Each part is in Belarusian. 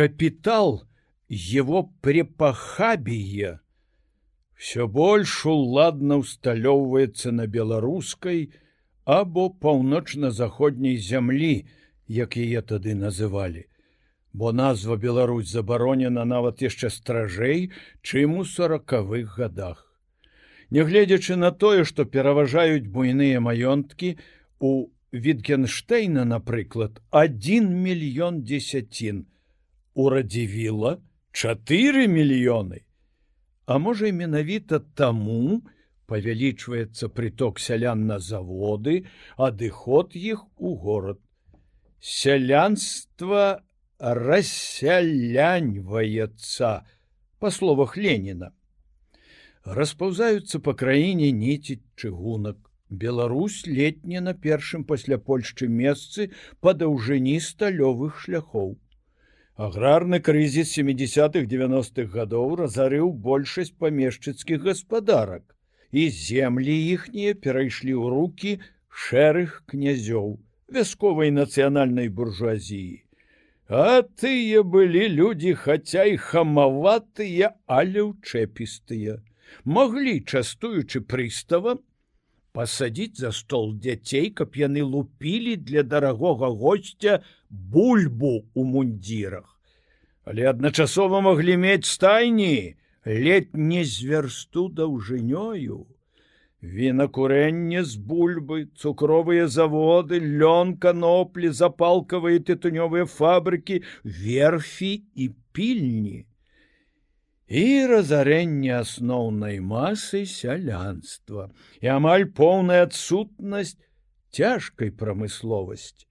Капитал его препахабие все больше уладно усталёўваецца на беларускай або паўночна-заходняй зямлі, як яе тады называлі. Бо назва Беларусь забаронена нават яшчэ стражэй, чым у сорокавых годах. Нягледзячы на тое, што пераважаюць буйныя маёнткі у Вітгенштейна, напрыклад, 1 мільён дзесяцін, у радзівіла 4 мільёны. А можа менавіта таму павялічваецца прыток сялян на заводы, адыход іх у горад. Сялянства рассяляньваецца па словах Леніна. Распаўзаюцца па краіне ніці чыгунак. Беларусь летне на першым пасля Польшчы месцы па даўжыні сталёвых шляхоў. Аграрны крызіс 70-х 90-х гадоў разарыў большасць памешчыцкіх гаспадарак, і землі іхнія перайшлі ў руки шэрых князёў вясковай нацыянальнай буржуазіі. А тыя былі людзі, хаця і хамаватыя, але ўчэпістыя, маглі, частуючы прыстава, пасадзіць за стол дзяцей, каб яны лупілі для дарагога госця бульбу у мундзірах. Але адначасова маглі мець стайні, ледь не зверсту даўжынёю. Вінакурэнне з бульбы, цукровыя заводы, лён каноплі, запалкавыя тытунёвыя фабрыкі, верфі і пільні і разарэнне асноўнай масы сялянства і амаль поўная адсутнасць цяжкай прамысловасць.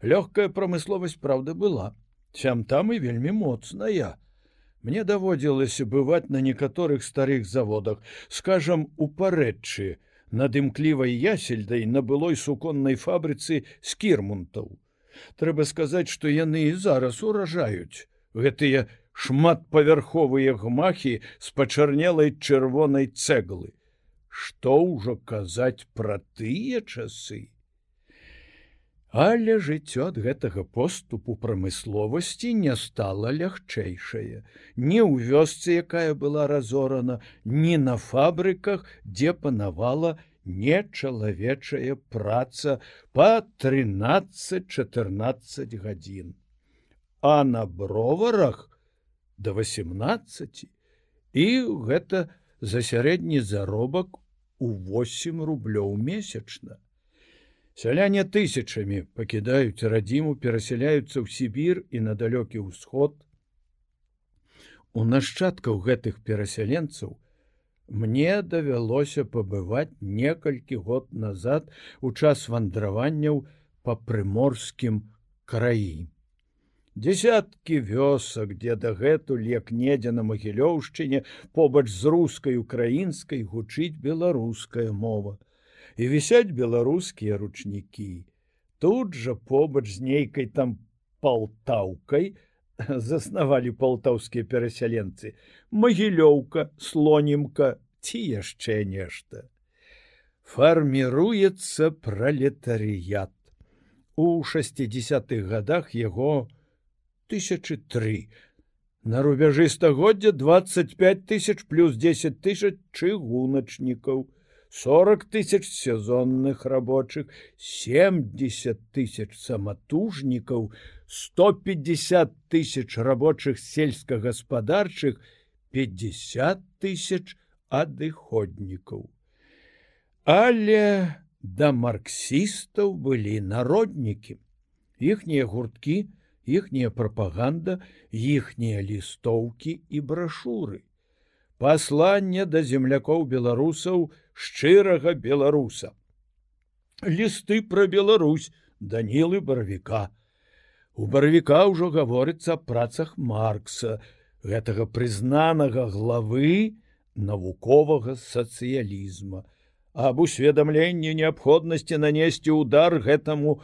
Лёгкая прамысловасць праўда была, сям там і вельмі моцная. Мне даводзілася бываць на некаторых старых заводах, скажам у парэчы, над імклівай ясельдай на былой суконнай фабрыцы з кірмунтаў. Трэба сказаць, што яны і зараз уражаюць гэтыя шматпавярховыя гмахі з пачарнелай чырвонай цэглы. Што ўжо казаць пра тыя часы? Але жыццё ад гэтага поступу прамысловасці не стала лягчэйшае, не ў вёсцы, якая была разорана, ні на фабрыках, дзе панавала нечалавечая праца па 13-14 гадзін. А на броварах до 18 і гэта за сярэдні заробак у 8 рублёў месячна. Сяляне тысячамі пакідаюць радзіму, перасяляюцца ў Сібір і на далёкі ўсход. У нашчадкаў гэтых перасяленцаў мне давялося пабываць некалькі год назад у час вандраванняў па прыморскім краі. Десяткі вёсак, дзе дагэтуль як недзе на магілёўшчыне побач з рускай украінскай гучыць беларуская мова. І вісяць беларускія ручнікі. Тут жа побач з нейкай там палтаўкай заснавалі палтаўскія перасяленцы, магілёўка, слонімка ці яшчэ нешта. Фарміруецца пралетарыят. У 60-х годах яго, тысячи три. На рубяжы стагоддзя 25 тысяч плюс 10 тысяч чыгуначнікаў, 40 тысяч сезонных рабочих, 70 тысяч саматужнікаў, 150 тысяч рабочих сельскагаспадарчых, 50 тысяч адыходнікаў. Але да марксістаў былі народнікі. Іхнія гурткі, іхняя прапаганда, іхнія лістоўкі і брашуры. Пасланне да землякоў беларусаў шчырага беларуса. Лісты пра Беларусь Данілы барвіка. У барвіка ўжо гаворыцца аб працах Маркса, гэтага прызнанага главы навуковага сацыялізма, аб усведамленні неабходнасці нанесці удар гэтаму,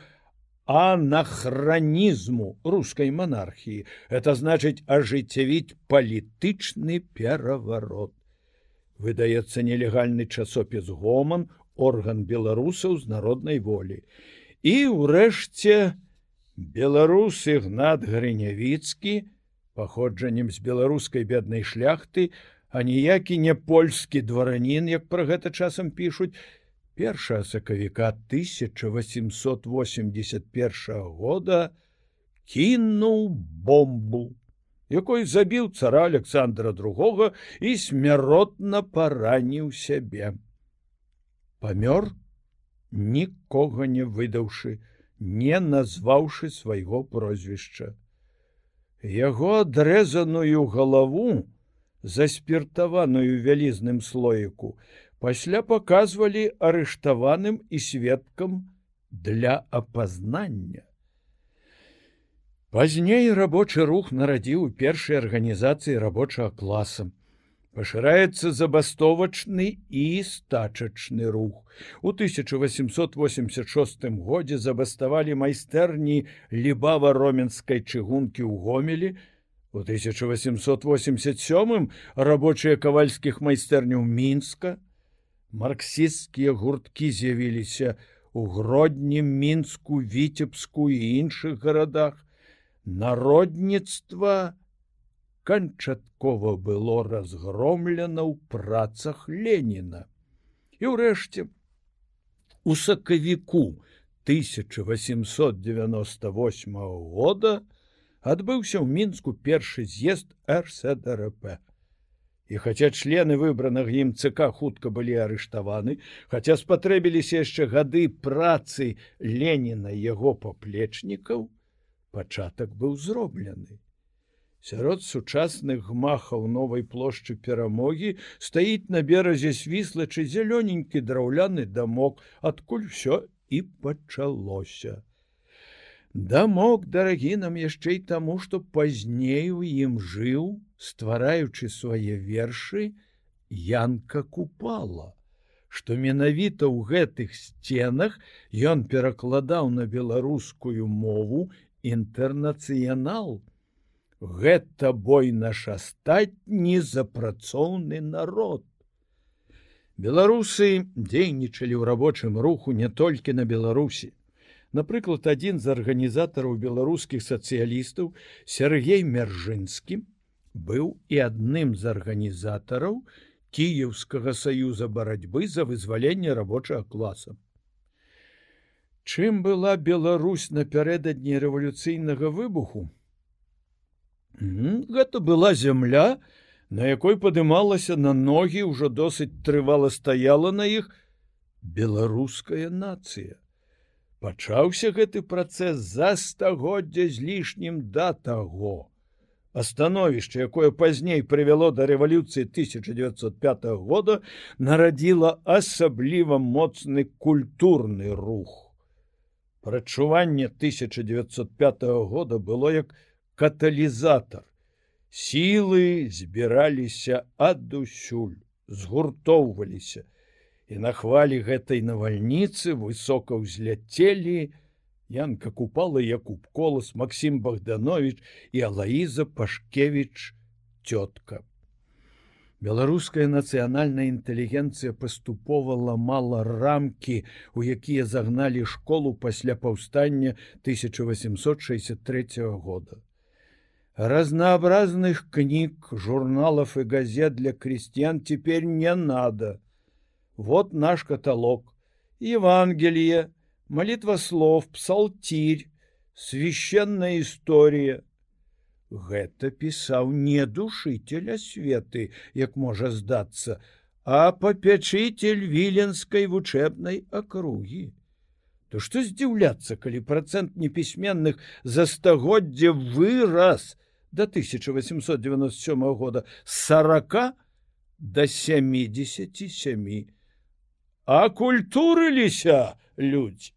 анахронізму рускай монархіі это значыць ажыццявіць палітычны пераворот выдаецца нелегальны часопіс гоман орган беларусаў з народнай волі і ўрэшце беларус ігнат грынявіцкі паходжаннем з беларускай беднай шляхты, а ніякі не польскі дваранін, як пра гэта часам пішуць, першая сакавіка 1881 года кінуў бомбу, якой забіў цара Александра II і смяротна параніў сябе. Памёр, нікога не выдаўшы, не назваўшы свайго прозвішча. Яго адрэзаную галаву, заспіртаваную вялізным слоіку, пасля паказвалі арыштаваным і сведкам для апазнання. Пазней рабочы рух нарадзіў першай арганізацыі рабочага класа пашыраецца забастовачны і стачачны рух. У 1886 годзе забаставалі майстэрні лібава-роменскай чыгункі ў гомелі. У 1887 рабочыя кавальскіх майстэрняў мінска. Марксісцкія гурткі з'явіліся у гродні мінску, віцебску і іншых гарадах. Народніцтва, канчаткова было разгромлена ў працах Леніна. І ўрэшце у сакавіку 1898 года адбыўся ў мінску першы з'езд РСДРП. І хаця члены выбраных ім ЦК хутка былі арыштаваны, хаця спатрэбіліся яшчэ гады працы Леніна яго паплечнікаў, пачатак быў зроблены. Сярод сучасных гмахаў новай плошчы перамогі стаіць на беразе свіслачы зялёненькі драўляны дамок, адкуль усё і пачалося. Дамок дарагі нам яшчэ і таму, што пазней у ім жыў, ствараючы свае вершы, Янка купала, што менавіта ў гэтых сценах ён перакладаў на беларускую мову інтэрнацыянал, Гэта бой наш астатні запрацоўны народ. Беларусы дзейнічалі ў рабочым руху не толькі на Беларусі. Напрыклад, адзін з арганізатараў беларускіх сацыялістаў Сергей Мержынскі быў і адным з арганізатараў кіеўскага саюза барацьбы за вызваленне рабочага класа. Чым была Беларусь напярэдадні рэвалюцыйнага выбуху, Гэта была зямля, на якой падымалася на ногі ўжо досыць трывала стаяла на іх беларуская нацыя. Пачаўся гэты працэс за стагоддзя з лішнім да таго. Астановішча, якое пазней прывяло да рэвалюцыі 1905 года, нарадзіла асабліва моцны культурны рух. Прачуванне 1905 года было як каталізатор. Сілы збіраліся адусюль, згуртоўваліся. І на хвалі гэтай навальніцы высока ўзляцелі, Янка купала Якуб колас Макссім Богданович і Алаіза Пашкевич цётка. Беларуская нацыянальная інтэлігенцыя паступова ламала рамкі, у якія загналі школу пасля паўстання 1863 года разнообразных книг, журналов и газет для крестьян теперь не надо. Вот наш каталог. Евангелие, молитва слов, псалтирь, священная история. Гэта пісаў не душителя светы, як можа здацца, а папячитель віленской вучэбнай акругі. То што здзіўляцца, калі процент непісьменных за стагоддзя выраз, до 1897 года 40 до 77 а культурыліся людзі.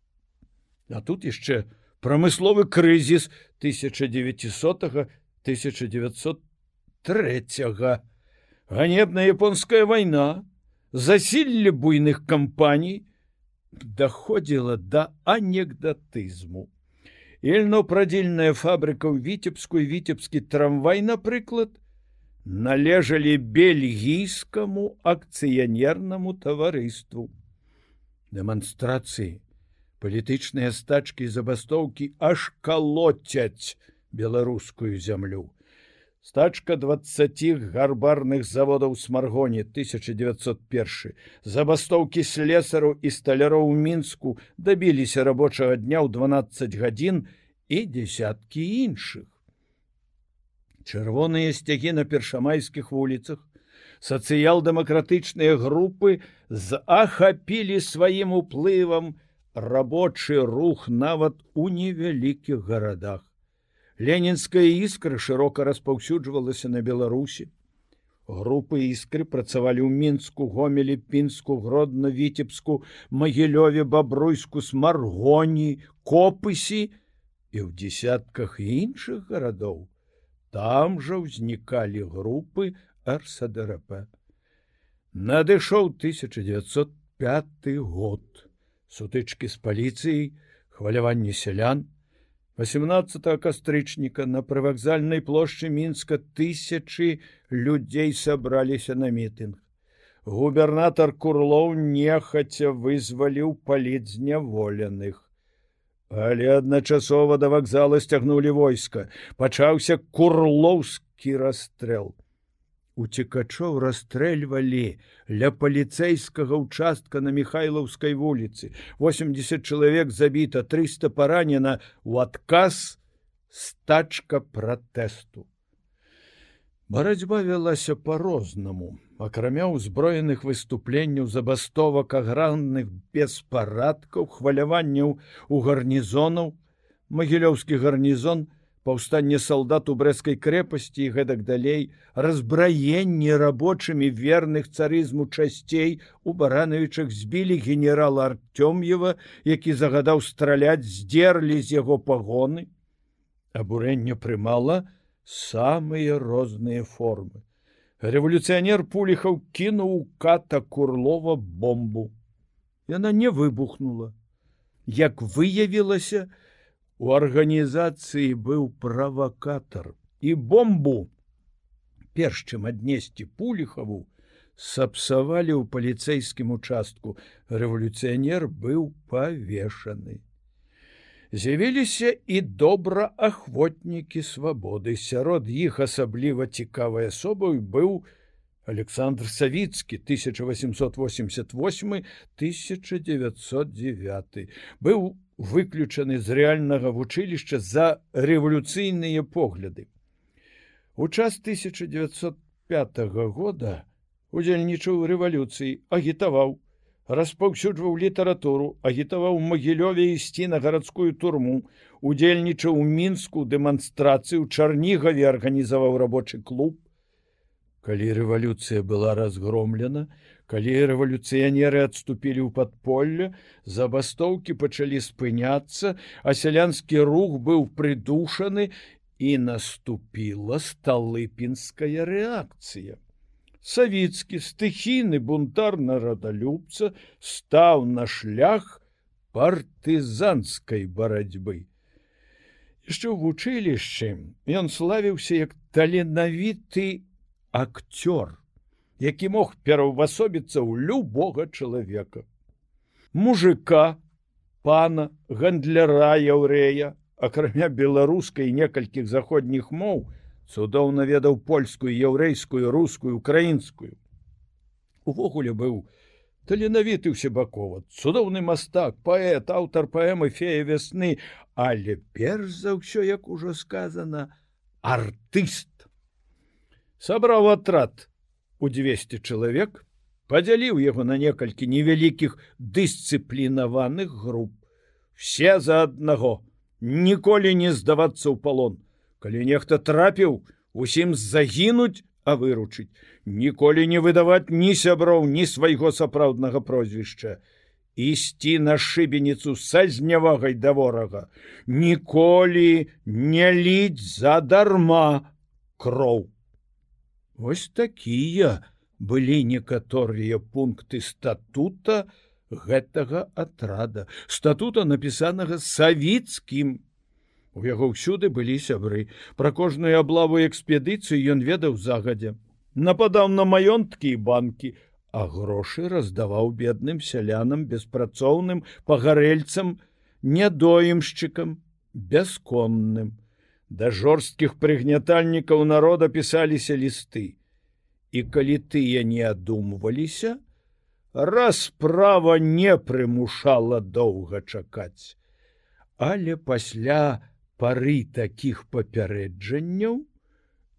А тут яшчэ прамысловы крызіс 1900 1903 ганебная японская вайна засілле буйных кампаній доходзіла до анекдатызму. Ільно-прадзільная фабрыка ў віцебскую віцебскі трамвай, напрыклад, належалі бельгійскаму акцыянернаму таварыству. Дэманстрацыі, палітычныя стачкі і забастоўкі аж калоцяць беларускую зямлю. стачка 20 гарбарных заводаў смаргоні 1901 забастоўкі слесару і сталяроў у мінску дабіліся рабочага дня ў 12 гадзін і десяткі іншых чырвоныя сцягі на першамайскіх вуліцах сацыял-дэмакратычныя групы захапілі сваім уплывам рабочы рух нават у невялікіх гарадах Ленінская іскра шырока распаўсюджвалася на Беларусі. Групы іскры працавалі ў мінску, гомелі, пінску, гродна, віцебску, магілёве, бабруйску, смаргоні, копысі і ў дзясятках іншых гарадоў. Там жа ўзнікалі групы РСДРП. Надышоў 1905 год. Сутычкі з паліцыяй, хваляванне сялян, 18 кастрычніка на прывакзальнай плошчы мінска тысячи людзей сабраліся на мітынг. Губернатор курлоў нехаця вызваліў паліт зняволеных. Але адначасова да вакзала сцягнулі войска, пачаўся курлоўскі расстрэл уцекачоў расстрэльвалі ля паліцэйскага участка на михайлаўскай вуліцы. 80 чалавек забіта 300 паранена у адказ стачка пратэсту. Барацьба вялася по-рознаму акрамя ўзброеных выступленняў забастовак агранных беспарадкаў хваляванняў у гарнізонаў магілёўскі гарнізон на паўстанне салдат у брэскай крэпасці і гэтак далей разбраенне рабочымі верных царызму часцей у баранавічах збілі генерала артём'ева які загадаў страляць здзерлі з яго пагоны. Абурэнне прымала самыя розныя формы. Рэвалюцыянер пуліхаў кінуў ката курлова бомбу. Яна не выбухнула. Як выявілася у арганізацыі быў правакатар і бомбу, перш чым аднесці пуліхаву, сапсавалі ў паліцэйскім участку. Рэвалюцыянер быў павешаны. З'явіліся і добраахвотнікі свабоды. Сярод іх асабліва цікавай асобай быў Александр Савіцкі 1888 1909 быў выключаны з рэальнага вучылішча за рэвалюцыйныя погляды. У час 1905 года удзельнічаў рэвалюцыі, агітаваў, распаўсюджваў літаратуру, агітаваў магілёве ісці на гарадскую турму, удзельнічаў у мінску дэманстрацыю, чарнігаве арганізаваў рабочы клуб. Калі рэвалюцыя была разгромлена, калі рэвалюцыянеры адступілі ў падполле забастоўкі пачалі спыняцца а сялянскі рух быў прыдушаны і наступіла сталыпінская рэакцыя. Савіцкі стыхійны бунтар нарадалюбца стаў на шлях партызанскай барацьбы. Яшчэ ў вучылішчы ён славіўся як таленавіты акцёр які мог пераўвасобіцца ў любога чалавека. Мужика, пана, гандляра яўрэя, акрамя беларускай некалькіх заходніх моў, цудоўна ведаў польскую, яўрэйскую, рускую, украінскую. Увогуле быў таленавіты ўсебакова, цудоўны мастак, паэт, аўтар паэмы фея вясны, але перш за ўсё, як ужо сказано, артыст. Сабраў атрад у 200 чалавек падзяліў яго на некалькі невялікіх дысцыплінаваных груп. Все за аднаго. Ніколі не здавацца ў палон. Калі нехта трапіў усім загінуць а выручыць. Ніколі не выдаваць ні сяброў ні свайго сапраўднага прозвішча. Ісці на шыбеніцу са знявагай да ворага. Ніколі не ліць задарма кроў Вось такія былі некаторыя пункты статута гэтага атрада, статута напісанага савіцкім. У яго ўсюды былі сябры. Пра кожную аблаву экспедыцыю ён ведаў загадзя. Нападаў на маёнткі і банкі, а грошы раздаваў бедным сялянам беспрацоўным пагарэльцам, нядоімшчыкам, бясконным. Да жорсткіх прыгнятальнікаў народа пісаліся лісты. І калі тыя не адумваліся, расправа не прымушала доўга чакаць. Але пасля пары такіх папярэджанняў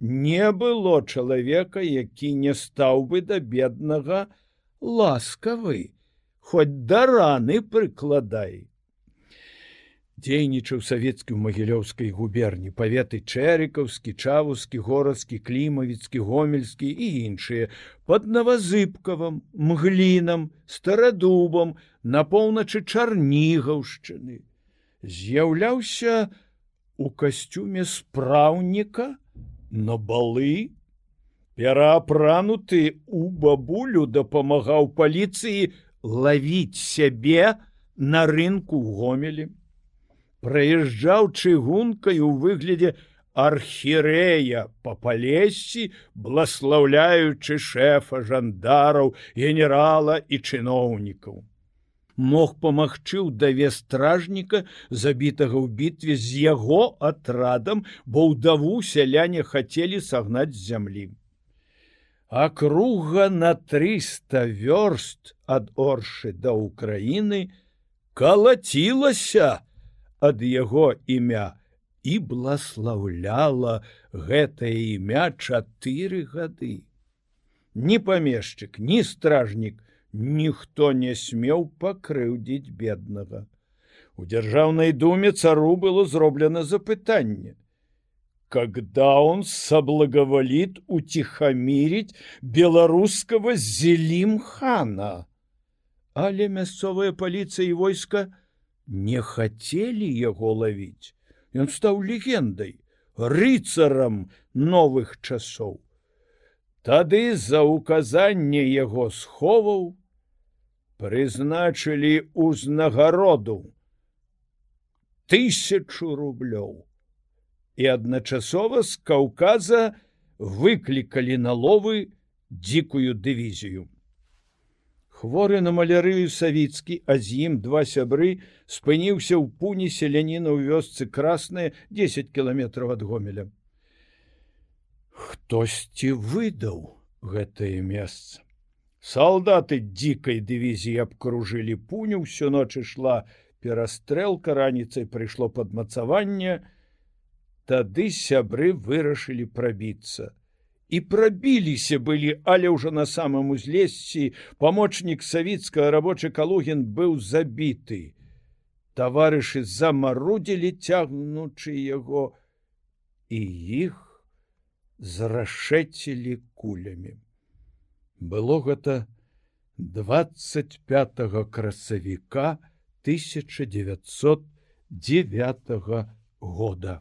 не было чалавека, які не стаў бы да беднага ласкавы, хоць да раны прыкладай дзейнічаў савецкі ў магілёўскай губерні. Паветы чэрікаўскі чавускі горадскі клімавіцкі гомельскі і іншыя. Под навазыбкавым мглінам старадубам на поўначы чарнігаўшчыны. З'яўляўся у касцюме спраўніка на балы. Пераапрануты у бабулю дапамагаў паліцыі лавіць сябе на рынку ў гомелі прыязджаў чыгункай у выглядзе архірэя па палесці, бласлаўляючы шэфа жандараў, генерала і чыноўнікаў. Мог памагчы ў даве стражніка, забітага ў бітве з яго атрадам, бо ўдаву сяляне хацелі сагнаць з зямлі. Акруга на 300 вёрст ад оршы да ўкраіны калацілася, ад яго імя і бласлаўляла гэтае імя чатыры гады. Ні памешчык, ні стражнік, ніхто не смеў пакрыўдзіць беднага. У дзяржаўнай думе цару было зроблена запытанне. Когда он соблаговолит утихомирить белорусского зелимхана? Але мясцовая полиция и войска не хацелі яго лавіць. Ён стаў легендай, рыцарам новых часоў. Тады за указанне яго сховаў прызначылі ўзнагароду тысячу рублёў. І адначасова з каўказа выклікалі на ловы дзікую дывізію. Хворы на малярыю савіцкі, а з ім два сябры спыніўся ў пуні селяніна ў вёсцы красная 10 кіламетраў ад гомеля. Хтосьці выдаў гэтае месца. Салдаты дзікай дывізіі абкружылі пуню, всю ноч ішла перастрэлка, раніцай прыйшло падмацаванне, Тады сябры вырашылі прабіцца і прабіліся былі, але ўжо на самым узлесці памочнік савіцкага рабочы калугін быў забіты. Таварышы замарудзілі цягнучы яго і іх зрашэцілі кулямі. Было гэта 25 красавіка 1909 года.